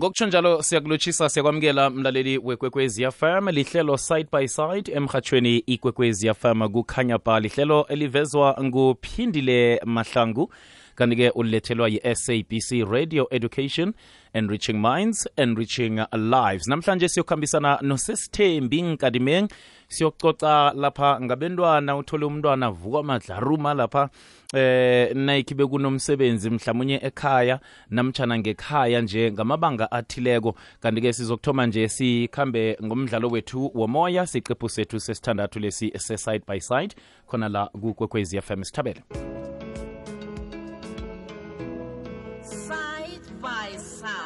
ngokutsho njalo siyakulotshisa siyakwamukela mlaleli wekwekwezi fm lihlelo side by side emhathweni ikwekwezi fm kukhanya ba lihlelo elivezwa nguphindile mahlangu kanti-ke ulethelwa yi-sabc radio education enriching minds enriching lives. Namhlanje siyokuhambisana nosesithembi nkadimeng siyococa lapha ngabentwana uthole umntwana vuka madlaruma lapha eh nayikibe kunomsebenzi mhlawumnye ekhaya namtshana ngekhaya nje ngamabanga athileko. Kanti-ke sizokuthoma nje sikhambe ngomdlalo wethu womoya siqephu sethu sesithandathu lesi se-side by side. Khona la kukwekwezi fm sithabele. Side by side.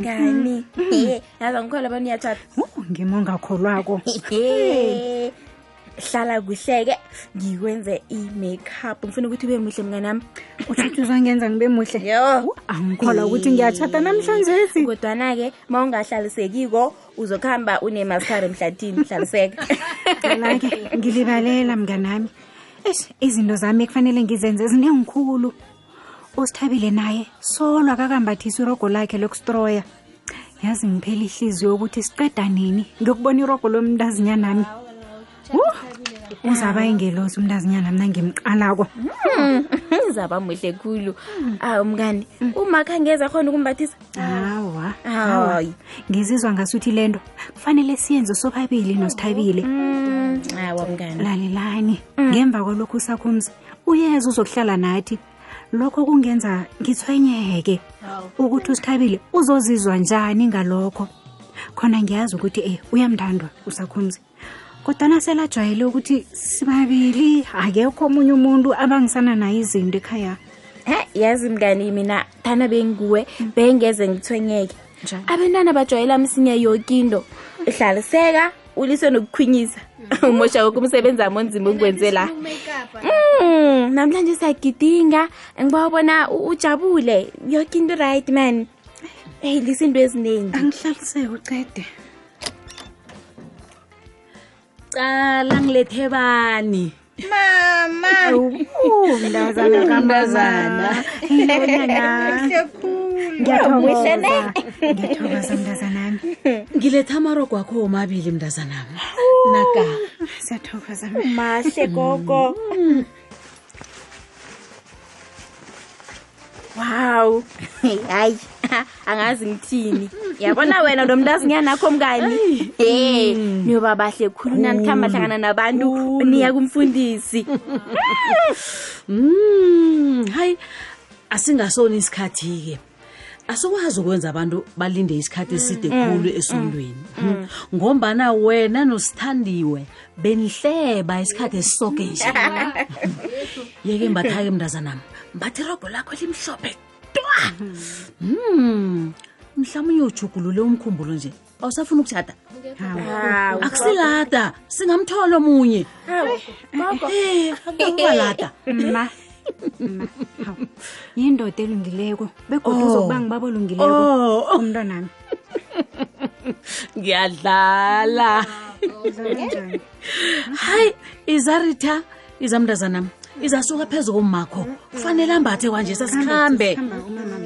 Ngani? He yazi angikholwa abantu iyathatha Uh, ngima ongakholwako hlala kuhleke ngikwenze i-makeup. Ngifuna ukuthi ube muhle mnganami utsho ukuthi uzangenza ngibe muhle? Yo. Angikholwa ukuthi ngiyatshata namhlanje si kodwana-ke ma ungahlalisekiko uzokuhamba unemaskari emhlathini hlaliseka la-ke ngilibalela mnganami eish izinto zami ekufanele ngizenze zinengikhulu usithabile naye. Solo akakambathisa irogo lakhe lokustroya. Yazi ngiphela ihliziyo ukuthi siqeda nini? Ngiyokubona irogo lomntazinyanami uzaba ingelosi umntazinyana mna ngimqalako. Zaba muhle khulu. Awu mngani uma khangeza khona ukumbathisa? Hawa. Hayi. ngizizwa ngasuthi le nto kufanele siyenze sobabili nosithabile. Mm, awa mngani. Lalelani ngemva kwalokhu usakhumzi uyeza uzokuhlala nathi. Lokho kungenza ngithwenyeke ukuthi usithabile uzozizwa njani ngalokho? Khona ngiyazi ukuthi e uyamndandwa usakhumzi kodwana selajwayele ukuthi sibabili akekho omunye umuntu abangisana naye izinto ekhaya. He yazi mngani mina thana benguwe bengeze ngithwenyeke Njani? abantwana bajwayela msinya yoke into. Hlaliseka ulise nokukhwinyisa. Umosha woke umsebenzi wami onzima ukwenze la. Mm, namhlanje siyagidinga. Ngiba bona u- ujabule. Yoke into right man. Eyi lisinto eziningi. Angihlaliseke ucede. Cala ngilethe bani mama mntazana kamazana. Ngiyathokoza. Ngiyathokoza mntazanami ngiletha amarogo akho omabili mntazanam naka. siyathokoza mahle gogo. Wow. Hayi. Angazi ngithini. Yabona wena nomntazinyana akho mngani e niyoba bahle khulu nanikhamba hlangana nabantu niya kumfundisi. Mm. Hayi asingasoni isikhathi-ke asikwazi ukwenza abantu balinde isikhathi eside khulu esondweni ngombana wena nosithandiwe benihleba isikhathi esisoke nje. Yeke mbatha-ke mntazanami mbathi irogo lakho limhlophe twa. Mm. Mhlawumbe ujugulule umkhumbulo nje. Awusafuna ukutshada Hawu. akusilada singamthola omunye. Eh, akubalada Ma, hawu. yindoda elungileko begodwa Oh. uzokuba ngibaba olungileko Oh. umntwanami. Ngiyadlala. Hayi izarita izamntazanam izasuka phezu komakho kufanele ambathe kwanje sasikhambe.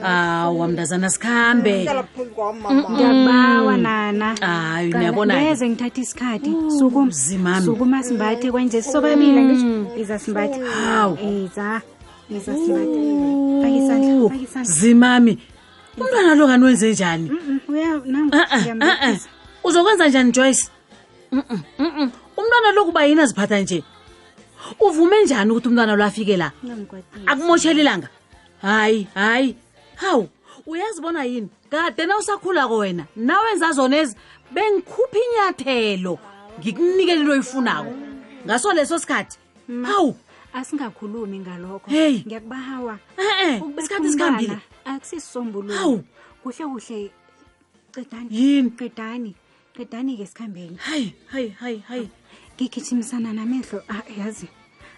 Awa mntazana sikhambe. Ngiyabawa nana. Hayi niyabona ngeze ngithatha isikhathi. Sukuma mzimami. sukuma simbathe kwanje sobabili ngisho iza simbathe. Hawu. iza zimami umntwana lo kani wenze njani? Mm, uzokwenza njani joyce? Umntwana lo kuba yini aziphatha nje? Uvume njani ukuthi umntwana lo afike la? Akumoshela ilanga. Hayi hayi. Hawu uyazibona yini? Kade na usakhulako wena nawenza zonezi bengikhupha inyathelo ngikunikele into oyifunako ngaso leso sikhathi. Hawu asingakhulumi ngalokho. Hey. ngiyakubahawa e-e isikhathi sikhambile Hawu. kuhle kuhle. Qedani. Yini? qedani. Qedani-ke sikhambeni hayi hayi hayi hayi. Ngigijimisana namehlo. Ah, yazi.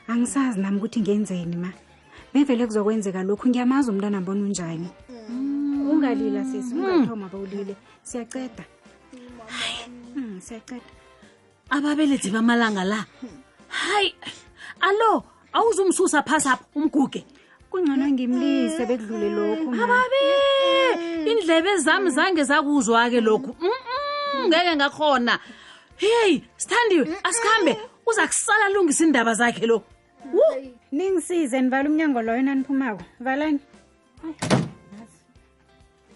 Angisazi nami ukuthi ngenzeni ma. Bevele kuzokwenzeka lokhu. Ngiyamazi umntwana mbona unjani. Ungalila sisi ungathoma bawulile siyaceda. Hayi. Siyaceda. Ababelethi bamalanga la. Hayi alo awuzumsusa phasi apha umguge. Kungcono ngimlise bekudlule lokhu ababe indlebe zami zange zakuzwa-ke lokhu. Mm-mm, ngeke ngakhona heyi sithandiwe asikhambe uza kusala alungisa iindaba zakhe lo. Ningisize nivala umnyango loyo naniphumako valani.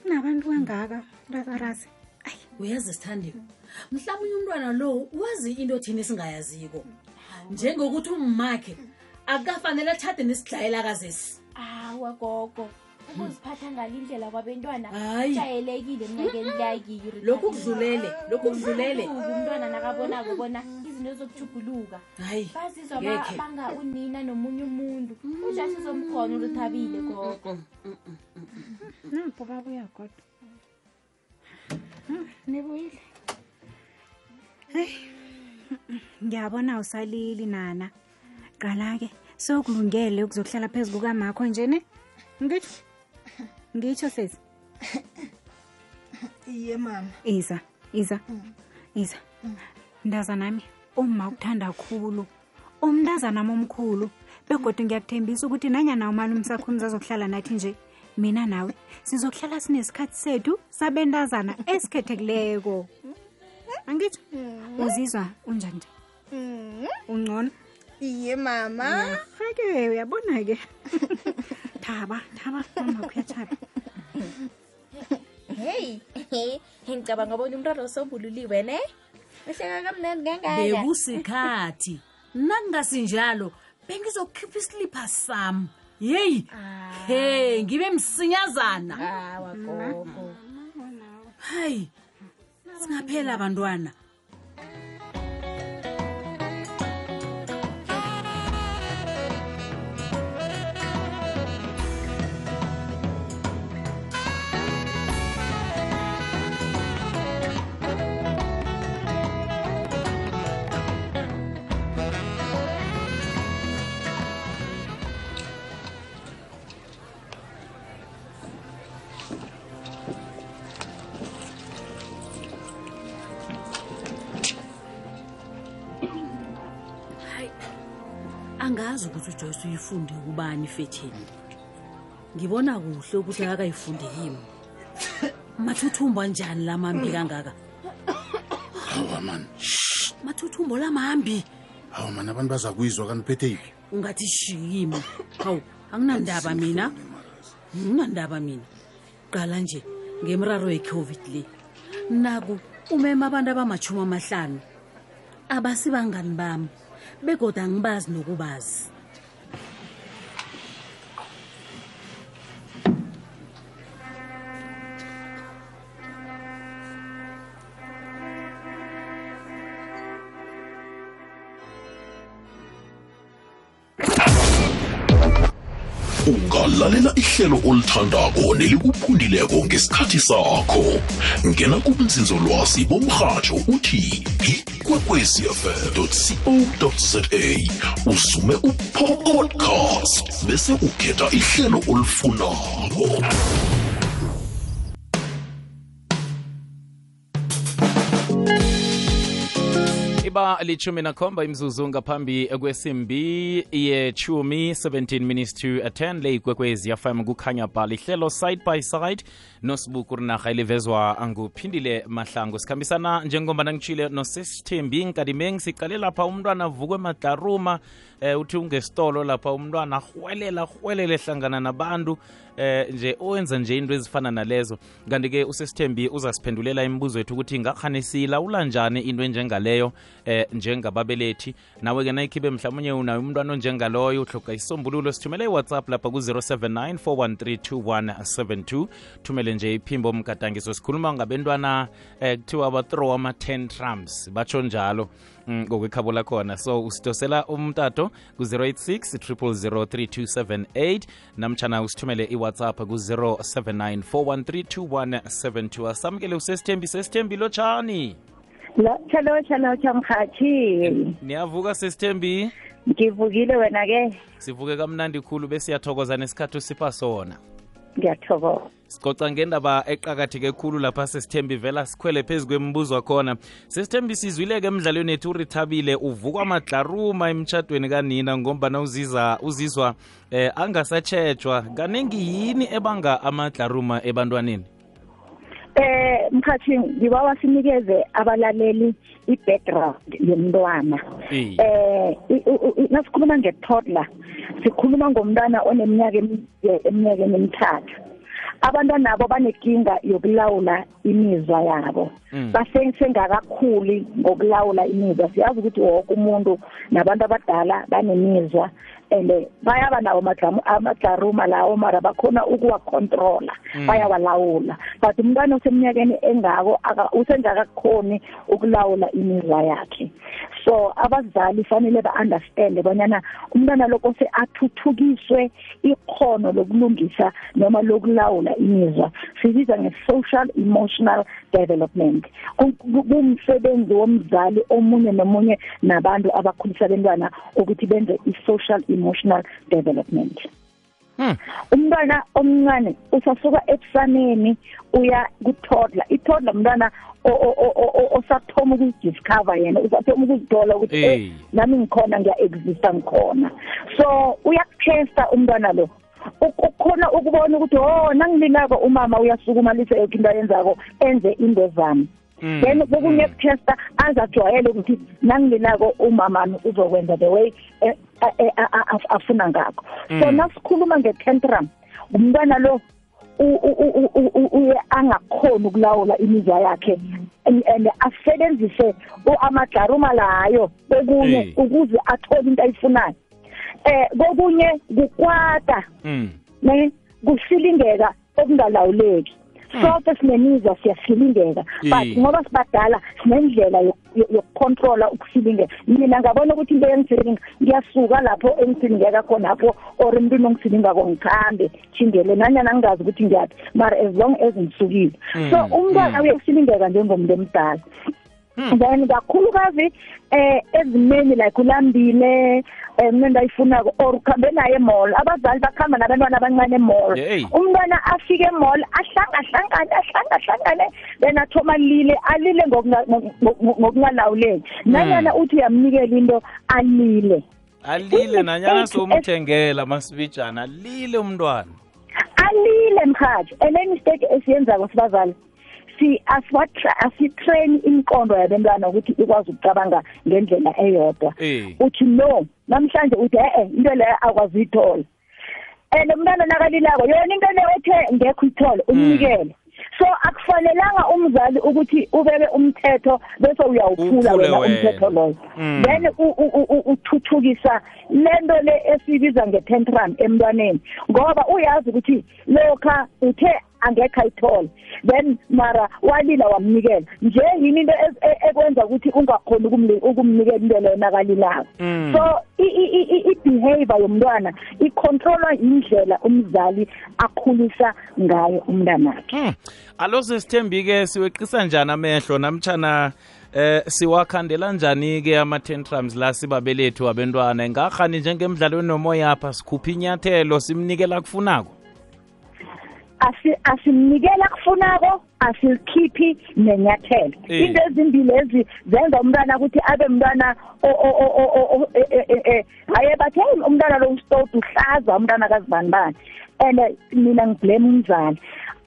Kunabantu kangaka rakarasi uyazi sithandiwe. Mhlawumbe umntwana lo wazi into thina esingayaziko. Njengokuthi ummakhe akafanele athathe nesidlayela kazesi. Awa gogo. Ukuziphatha ngale indlela kwabentwana jayelekile mnyakeni lakiri lokhu kudlulele lokhu kudlulele umntwana nakabonako bona izinto zokujuguluka hayi bazizwa banga unina nomunye umuntu. Ujasizomkhona uluthabile gogo. Napo babuya kodwa. Hmm, nibuyile heyi ngiyabona usalili nana qala-ke sokulungele ukuzokuhlala phezu kukamakho nje ne? Ngitsho ngitsho sesi iye mama. Iza iza iza. Mntazanami uma ukuthanda khulu. Umntazanami omkhulu. Begodwa ngiyakuthembisa ukuthi nanyana umali umsakhumzi azokuhlala nathi nje mina nawe sizokuhlala sinesikhathi sethu sabentazana esikhethekileko. Angitsho uzizwa unjani nje? Ungcono? Iye mama. Hake uyabona-ke thaba thaba mama kuyatshaba heyi ngicabanga bona umntwana osombululiwe ne? Uhleka kamnandi kangaka. Bekusikhathi. Nakungasinjalo bengizokhipha isilipha sami yeyi he ngibe msinyazana. Gogo hayi singaphela abantwana angazi ukuthi ujoyce uyifunde kubani ifetheni ngibona kuhle ukuthi akakayifundi yimi. Mathuthumbo anjani lamambi kangaka? Hawa mani mathuthumbo lamambi hawa mani abantu baza kuyizwa kaniphethe yiphi? Ungathi shiyimi hawu anginandaba mina. Nginandaba mina. Qala nje ngemraro ye-covid le. Naku umema abantu abamachumi amahlanu abasibangani bami begoda angibazi nokubazi. Ungalalela ihlelo olithandako nelikuphundileko ngesikhathi sakho. Ngena kubunzinzolwazi bomrhatsho uthi ikwekwecfm co za usume upodcast bese ukhetha ihlelo olifunako lichumi nakhomba imzuzu ngaphambi kwesimbi yechumi 17 minutes to 10 le ikwekwezi yafm kukhanya bhala ihlelo side by side. Nosibuku rinarha elivezwa nguphindile mahlangu. Sikhambisana njengoba ngitshile nosesithembi nkadimeng siqale lapha umntwana avukwe madlaruma eh, uthi ungesitolo lapha umntwana arhwelela arhwelele hlangana nabantu eh nje owenza nje into ezifana nalezo. Kanti-ke usesithembi uzasiphendulela imibuzo yethu ukuthi ngakhane siyilawula njani into enjengaleyo eh njengababelethi? Nawe-ke nayikhibe mhlawumunye unayo umntwana onjengaloyo uhloga isombululo sithumele iwhatsapp lapha ku-079 413 thumele nje iphimbo mgadangiso sikhuluma ngabentwana eh kuthiwa bathrow ama-10 trumps batsho njalo ngokwekhabo khona so usidosela umtato ku-086 3278 namtshana usithumele iwhatsapp ku-079 413 asamukele usesithembi sesithembi lotshani Lo chalo chalo chamkhathi niyavuka sesithembi? Ngivukile wena ke sivuke kamnandi khulu besiyathokoza nesikhathi usipha sona ngiyathokoza. Sicoca ngendaba eqakatheke khulu lapha sesithembi vela sikhwele phezu kwemibuzo khona sesithembi sizwile-ke emdlalweni ethu urithabile uvukwa madlaruma emtshadweni kanina ngombana uziza uzizwa eh angasatshejwa kaningi yini ebanga amadlaruma ebantwaneni eh mkhathi ngibawa sinikeze abalaleli i-background yomntwana. Eh nasikhuluma nge-toddler sikhuluma ngomntwana oneminyaka emi- eminyakeni emithathu. Abantwana nabo banenkinga yokulawula imizwa yabo. Mm. basengakakhuli ngokulawula imizwa. Siyazi ukuthi wonke umuntu nabantu abadala banemizwa and bayaba nawo amaglamu- amadlaruma lawo mara bakhona ukuwacontrola bayawalawula. But umntwana oseminyakeni engako aka- usengakakhoni ukulawula imizwa yakhe. So abazali fanele ba-understande bonyana umntwana loko se athuthukiswe ikhono lokulungisa noma lokulawula imizwa sibiza nge-social emotional development. Ku- ku- kumsebenzi womzali omunye nomunye nabantu abakhulisa abantwana ukuthi benze i-social emotional development. Hmm. umntwana omncane usasuka ebusaneni uya kuthodla ithodla umntwana o- o- o- o- o- osathoma ukuzidiscover yena usathoma ukuzithola ukuthi Hey. eh, nami ngikhona ngiya-exista ngikhona. So uyakuthesta umntwana lo. Uk- ukhona ukubona ukuthi oh nangililako umama uyasukumalisa yoke into ayenzako enze into zami Mm, then kokunye kuthesta azajwayele ukuthi nangililako umamami uzokwenza the way a- a- afuna ngakho so Mm. nasikhuluma nge-tantrum umntwana lo uye angakhoni ukulawula imizwa yakhe and asebenzise amadlaruma layo kokunye Hey. ukuze athole into ayifunayo eh kokunye kukwata. Mm. ne kusilingeka okungalawuleki sonke sinemizwa siyasilingeka. But ngoba sibadala sinendlela yo- yo- yokucontrola ukusilingeka. Mina ngabona ukuthi into engisilinga ngiyasuka lapho engisilingeka khonapho or emntwini ongisilingako ngikhambe chingele nanyana ngingazi ukuthi ngiyaphi mara as long as ngisukile. So Mm, umntwana mm. uyasilingeka njengomuntu emdala. Then kakhulukazi eh ezimeni like ulambile eh mina ndayifunako or ukhambe naye emall. Abazali bakhamba nabantwana abancane emall. Hey. umntwana afike emall ahlangahlangane ahlangahlangane then athoma lile alile ngokunga- ngoku- ngokungalawuleki. Nanyana uthi uyamnikela into alile. Alile nanyana Mistake somthengela masibijana alile umntwana. alile mkhathi and then mistake esiyenzako sibazali si asiwatra asitrain imqondo yabantwana ukuthi ikwazi ukucabanga ngendlela eyodwa Eh. uthi no namhlanje uthi eh into leyo akwazi uyithola and umntwana nakalilako yona into leyo ethe ngekho uyithole umnikele so akufanelanga umzali ukuthi ubeke umthetho bese uyawuphula Uwuphule wena wena. umthetho loyo Mm. then u- u- u- u- uthuthukisa lento le esibiza nge-tantrum emntwaneni ngoba uyazi ukuthi lokha uthe angekho ayithole. Then mara walila wamnikela. Nje yini into ez- e- ekwenza ukuthi ungakhoni ukumni- ukumnikela into leyo nakalilako Mm. so i- i- i- i-behavior yomntwana icontrolwa indlela umzali akhulisa ngayo umntanakhe. Hmm. alo sesithembi-ke siweqisa njani amehlo? Namtshana eh siwakhandela njani-ke ama-tantrums la sibabelethu abentwana ngakhani njengemdlalweni nomoyapha sikhupha inyathelo simnikela kufunako asi asimnikela kufunako asilikhiphi nenyathelo. Into ezimbili ezi zenza umntwana ukuthi abe mntwana haye bathi "Hey, umntwana lo usitoti uhlaza umntwana kazibanibani and mina ngiblame umzali.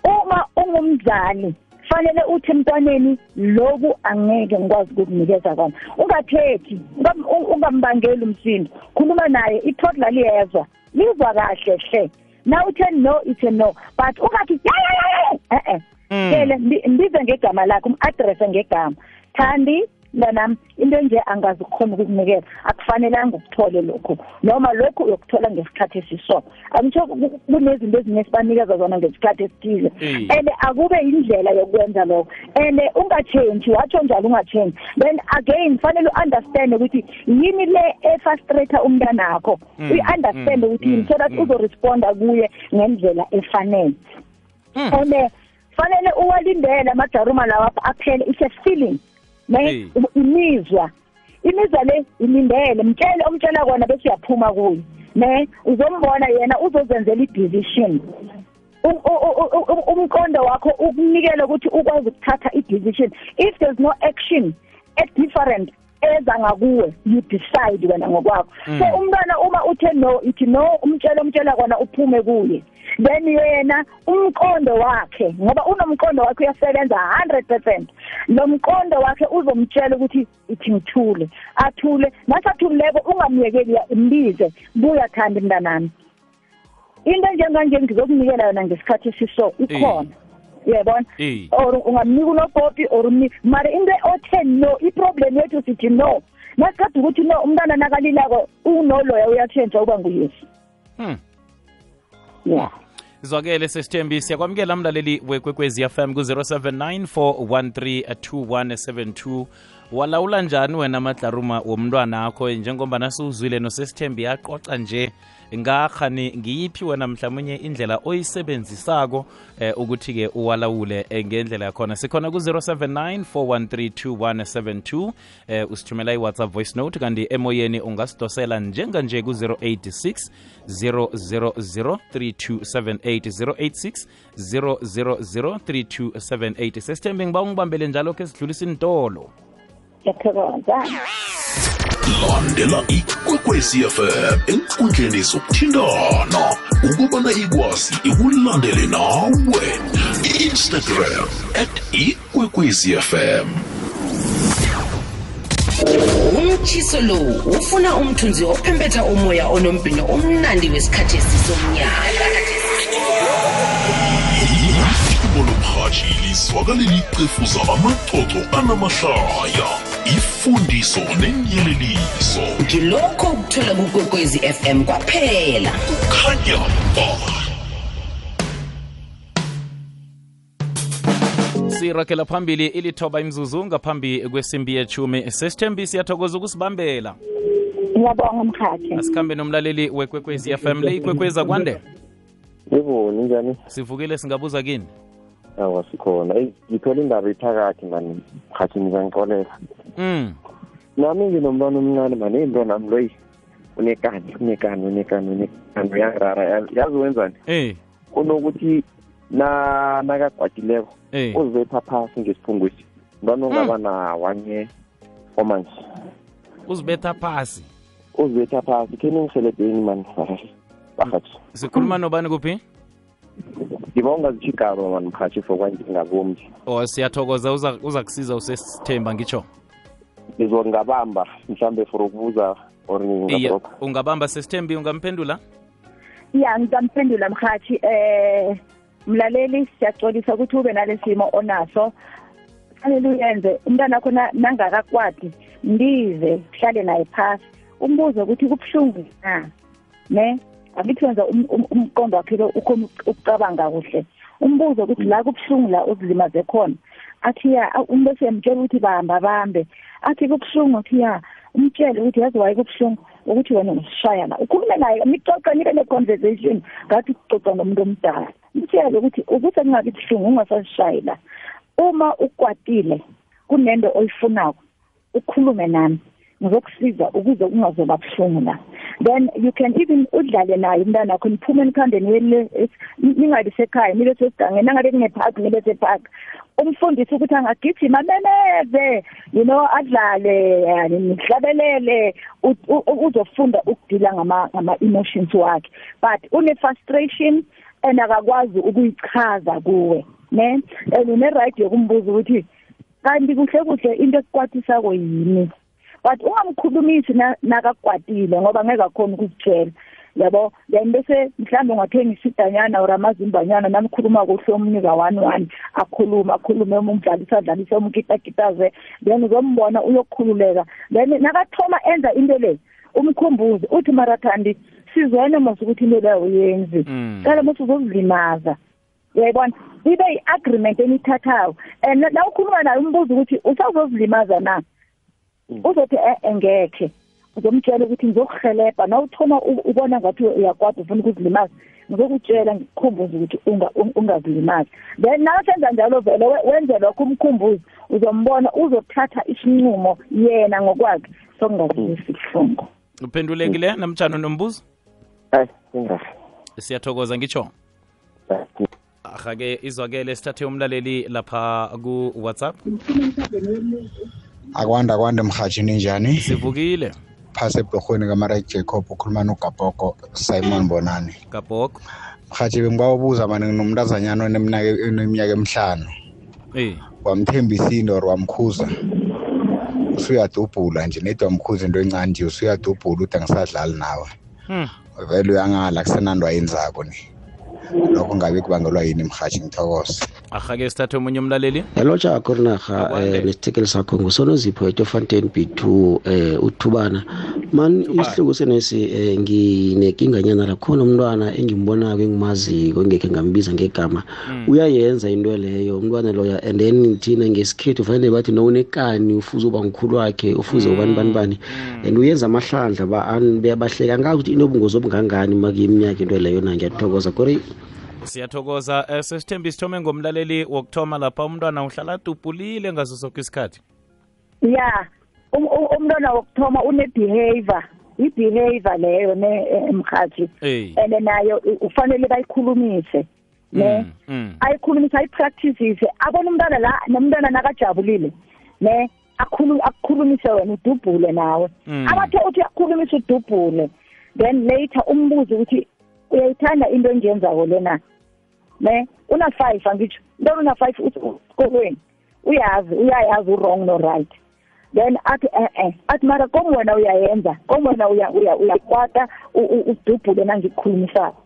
Uma ungumzali fanele uthi emntwaneni loku angeke ngikwazi ukukunikeza kona. Ungathethi ungam- un- ungambangeli umsindo. Khuluma naye ithodla liyezwa. Lizwa kahle hle. Na uthe no ithe no but ungathi ya ya ya ya eh eh Mm. phela mbi- mbize ngegama lakho umaddresse ngegama. Thandi mntanami into nje angazi ukukhona ukukunikela akufanelanga ukuthole lokhu noma lokhu uyokuthola ngesikhathi esiso angisho ku- kunezinto ezinye esibanikeza zona ngesikhathi esithize Eh. and akube indlela yokwenza lokho and ungatshentshi watsho njalo ungatshentshi then again fanele u-understand ukuthi yini le efrustrate umntanakho Mm, uyi-understand mm, ukuthi yini mm, so that mm. uzoresponda kuye ngendlela efanele Mm. and eh, fanele uwalindele amajaruma lawa aphele it's a feeling Hey. Ne imizwa. Imizwa le ilindele mtshele omtshela kona bese uyaphuma kuye. Ne uzombona yena uzozenzela i-decision. U- u- u- u- u- umqondo wakho ukunikela ukuthi ukwazi ukuthatha i-decision. If there's no action different eza ngakuwe you decide wena ngokwakho. So umntwana uma uthe no ithi no umtshela umtshela kona uphume kuye then yena umqondo wakhe ngoba unomqondo wakhe uyasebenza 100% lo mqondo wakhe uzomtshela ukuthi ithi ngithule athule. Nasathuleko ungamyekeli imbize buya thanda mntanami. Into njenganje ngizokunikela yona ngesikhathi esiso ikhona. Uyabona Eh. or ungamnika unobhobhi or umnika mara into othe no iproblem yethu sithi no nasikade ukuthi no umntwana nakalilako unoloya uyatshentsha uba nguyesi Hmm. yeah zwakele sesithembi siyakwamukela mlaleli wekwekwezi fm ku-079 walawula njani wena amadlaruma womntwana akho njengoba nasiwuzwile nosesithembi yaqoca nje ngakhani ngiyiphi wena mhlawumunye indlela oyisebenzisako eh, ukuthi-ke uwalawule eh, ngendlela yakhona? Sikhona ku-079 413 eh, usithumela i-whatsapp voice note kanti emoyeni ungasidosela njenganje ku-086 000 3278 086 000 3278 sesithembi ngiba ungibambele njalo ke sidlulisa intolo ngiyathokoza landela ikwekwezi fm enkundleni zokuthintana ukubana ikwazi ikulandele nawe. Instagram at ikwekwezi fm umtshiso lo ufuna umthunzi ophempetha umoya onombhino omnandi wesikhathi esisomnyaka ithubo lomhatshi lizwakaleli cefuza amaxoxo anamahlaya. Ifundiso nenyeleliso ngilokho ukuthola kukwekwezi fm kwaphela. Khanya ba. Sirakela phambili ilithoba imzuzu ngaphambi kwesimbi yechumi. Sesithembi siyathokoza ukusibambela. Ngiyabonga mkhathi asikhambe nomlaleli wekwekwezi fm le ikwekwezi kwande? Yebo njani sivukile singabuza kini? Awa sikhona. Eyi ngithola indaba iphakathi mani mhathini ngangixolela mm. nami nginomntwana omncane mane into nami loyi unekani unekani unekani unekani uyangirara yazi wenzani eh. Unokuthi na nakagwadileko eh. Uzibetha phasi ngesiphungwesi mntwana ongaba na wanye omanje uzibetha phasi uzibetha phasi khe ningihelebheni mani bahathi sikhuluma nobani kuphi? Ngiba ungazitshigaba mani mhathi for kwangingabomji o siyathokoza. Uza, uza kusiza usesithemba ngitsho ngizongabamba mhlambe for ukubuza or iye ngingabroka ungabamba sesithembi ungamphendula? Ya ngizamphendula mkhathi eh mlaleli siyaxolisa ukuthi ube nalesimo onaso. Fanele uyenze umntwana wakho na- nangakakwadi ndize uhlale naye phasi. Umbuze ukuthi kubuhlungu na ne? Akithi wenza um- um- umqondo wakhe lo ukhona ukucabanga kuhle. Umbuze ukuthi la kubuhlungu la uzilimaze khona. Athi ya awu, umuntu esiyamtshela ukuthi bamba bambe. Athi kubuhlungu athi ya umtshele ukuthi yazi waye kubuhlungu ukuthi wena usishaya la ukhulume naye nixoxe nibe ne-conversation ngathi ukuxoxa nomuntu omdala. Mtshele ukuthi ukuze kungabi buhlungu ungasasishayi la. Uma ukwatile kunento oyifunako ukhulume nami ngizokusiza ukuze kungazoba buhlungu la. Then you can even udlale naye umntana wakho niphume nikhambe niyele ningabi sekhaya nibe sesigangeni nangabe kungephaki nibe sephaka umfundisi ukuthi angagijima amemeze you know adlale yani nihlabelele. Uzofunda ukudila ngama ngama emotions wakhe. But une frustration and akakwazi ukuyichaza kuwe ne? And une right yokumbuza ukuthi kanti kuhle kuhle into ekukwatisako yini? But ungamkhulumisi na- nakakwatile ngoba ngeke akhona ukuzitshela yabo then bese mhlawumbe ungathenga isidanyana or amazimbanyana namkhuluma kuhle omnika one one akhuluma akhulume umdlalisa adlalise umkitakitaze then uzombona uyokhululeka. Then nakathoma enza into le umkhumbuze uthi marathandi sizwene mos ukuthi into leyo uyenzi kala mos uzozilimaza uyayibona? Ibe yi-agreement enithathayo and la ukhuluma naye umbuza ukuthi usazozilimaza na? Uzothi e ngekhe. Uzomtshela ukuthi ngizokuhelebha na uthoma ubona ngathi uyakwada ufuna ukuzilimaza ngizokutshela ngikukhumbuze ukuthi ungazilimazi. Then nakasenza njalo vele wenze lokho umkhumbuzi uzombona uzothatha isinqumo yena ngokwakhe sokungazilisi ibuhlungu uphendulekile namtshana nombuzo hayi ingahle siyathokoza ngitsho ahake izwakele sithathe umlaleli lapha ku-whatsapp. Akwanda kwanda mhatshini njani sivukile. Phasi ebhorhweni kamarek jacob ukhuluma nogabhoko simon bonani. Gabhoko mhatshi bengibawabuza mani nginomntazanyana oneminyaka emihlanu. Eh. wamthembisa into or wamkhuza? Usuyadubhula nje nedi wamkhuza into encane nje usuyadubhula uthi angisadlali nawe. Hmm. vele uyangala kusenanto ayenzako ni. Lokho ngabe kubangelwa yini mhatshi ngithokoze ahake sithathe omunye umlaleli. Hello jakho rinarha um nesithekeli sakho ngusonozipho etofontein b two um uthubana. Man isihluku senesi um nginekinganyana lakhona umntwana engimbonako engimaziko engekhe ngambiza ngegama. Uyayenza into leyo umntwana loya and then thina ngesikhethu fanele bathi no unekani ufuze uba ngukhulu wakhe ufuze ubani bani bani. And uyenza amahlandla bahleka ngazi ukuthi inobungozi obungangani makuyiminyaka into leyo na? Ngiyathokoza kore siyathokoza um sesithembi sithome ngomlaleli wokuthoma lapha. Umntwana uhlala dubhulile ngaso soke isikhathi. Ya um- um- umntwana wokuthoma une-behavior i-behavior leyo ne mhathi Hey. and nayo u- ufanele bayikhulumise ne? Mm. ayikhulumise ayipracticise abona umntwana la nomntwana nakajabulile ne? Akhulu akukhulumise wena udubhule nawe. Mm. abathe uthi akukhulumise udubhule then later umbuze ukuthi uyayithanda into engiyenzako lena? Ne una five angitsho into una five esikolweni uyazi uyayazi u-wrong no-right then athi eh-eh athi mara kom wena uyayenza kom wena uya- uya- uyakwata u- u- udubhule nangikhulumisako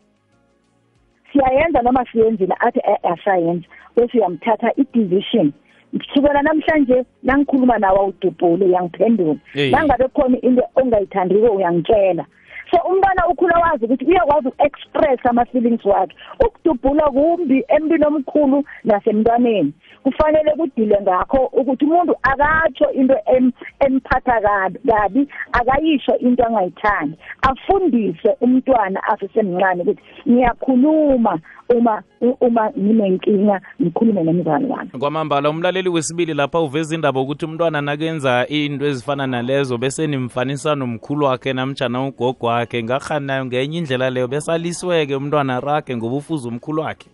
siyayenza noma siyenzile athi eh asayenza bese uyamthatha i-decision kusukela namhlanje nangikhuluma nawe awudubhule uyangiphendula Hey. nangabe khona into ongayithandiko uyangitshela so umntwana ukhula wazi ukuthi uyakwazi uku-express ama-feelings wakhe. Ukudubhula kumbi emntwini omkhulu nasemntwaneni. Kufanele kudile ngakho ukuthi umuntu akatsho into em- emphatha kabi kabi akayisho into angayithandi. Afundise umntwana asesemncane ukuthi ngiyakhuluma uma uma nginenkinga ngikhulume nomzali wami. Kwamambala umlaleli wesibili lapha uveza indaba ukuthi umntwana nakenza into ezifana nalezo bese nimfanisa nomkhulu wakhe namtshana ugogo wakhe. Ngakhani ngenye indlela leyo besalisiweke umntwana rage ngoba ufuza umkhulu wakhe.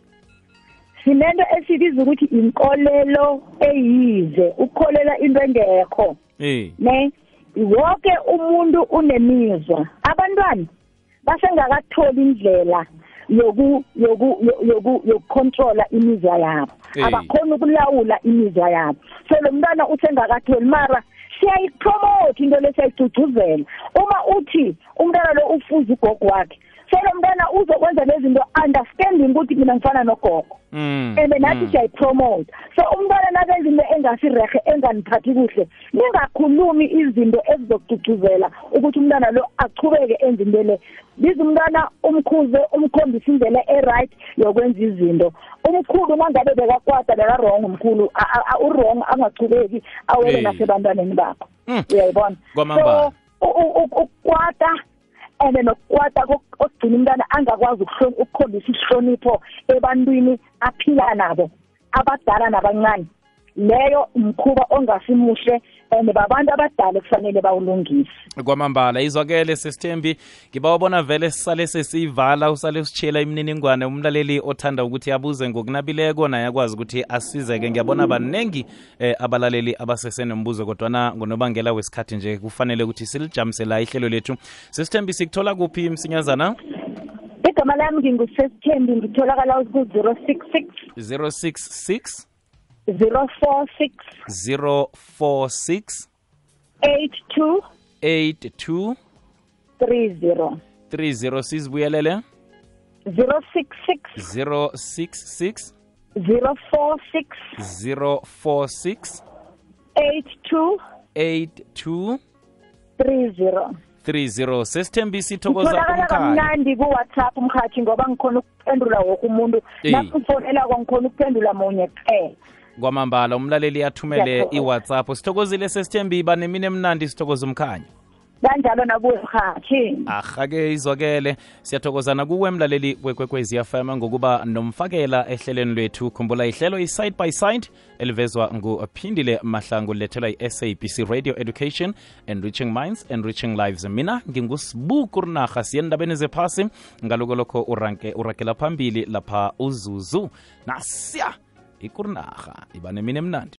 Sinento esibiza ukuthi inkolelo eyize ukukholela into engekho. Eh. Ne wonke umuntu unemizwa. Abantwana basengakatholi indlela yoku yoku yoku yokucontrola imizwa yabo. Hey. abakhona ukulawula imizwa yabo. So lo mntwana usengakatholi mara siyayipromote into lesiyayigcugcuzela uma uthi umntwana lo ufuza ugogo wakhe so lo mntwana uzokwenza lezi zinto understanding ukuthi mina ngifana nogogo Mm. and nathi mm. siyayipromote so umntwana nakenza into engasirerhe enganiphathi kuhle ningakhulumi izinto ezizokugcugcuzela ukuthi umntwana lo achubeke enze into le biza umntwana umkhuze umkhombisa indlela e-right yokwenza izinto umkhulu nangabe bekakwata beka-wrong umkhulu a- a- a- u-wrong angachubeki awele Eh. nasebantwaneni bakho Mm. uyayibona Kwamambala. so u- u- u- ukukwata and nokukwata kok- okugcina umntwana angakwazi ukuhlon- ukukhombisa isihlonipho ebantwini aphila nabo abadala nabancane. Leyo mkhuba ongasimuhle and babantu abadala ekufanele bawulungise. Kwamambala izwakele sesithembi ngibawabona vele sisale sesiyivala usale sitshela imininingwane. Umlaleli othanda ukuthi abuze ngokunabileko naye akwazi ukuthi asizeke. Ngiyabona baningi eh, abalaleli abasesenombuzo kodwana ngonobangela wesikhathi nje kufanele ukuthi silijamise la ihlelo lethu. Sesithembi sikuthola kuphi msinyazana? Igama lami ngingusesithembi ngitholakala zero four six zero four six eight two zero. six six zero. Six six zero four six zero four six eight two eight two three zero. 30 sesithembi kamnandi kuwhatsapp mkhathi ngoba ngikhona ukuphendula woke umuntu. Nakumfonelako ngikhona ukuphendula munye kuphela kwamambala umlaleli athumele iwhatsapp. Sithokozile sesithembi ba nemini emnandi sithokoza umkhanya. Kanjalo nakuwe mkhathi ahake izwakele. Siyathokozana kuwe mlaleli kwekwezi fm ngokuba nomfakela ehlelweni lwethu. Khumbula ihlelo i-side by side elivezwa nguphindile mahlangu lethelwa i-sabc radio education enriching minds enriching lives. Mina ngingusibuku rinarha siye endabeni zephasi. Ngaloko lokho uranke urakela phambili lapha uzuzu. Nasiya ikurinaha iba nemini emnandi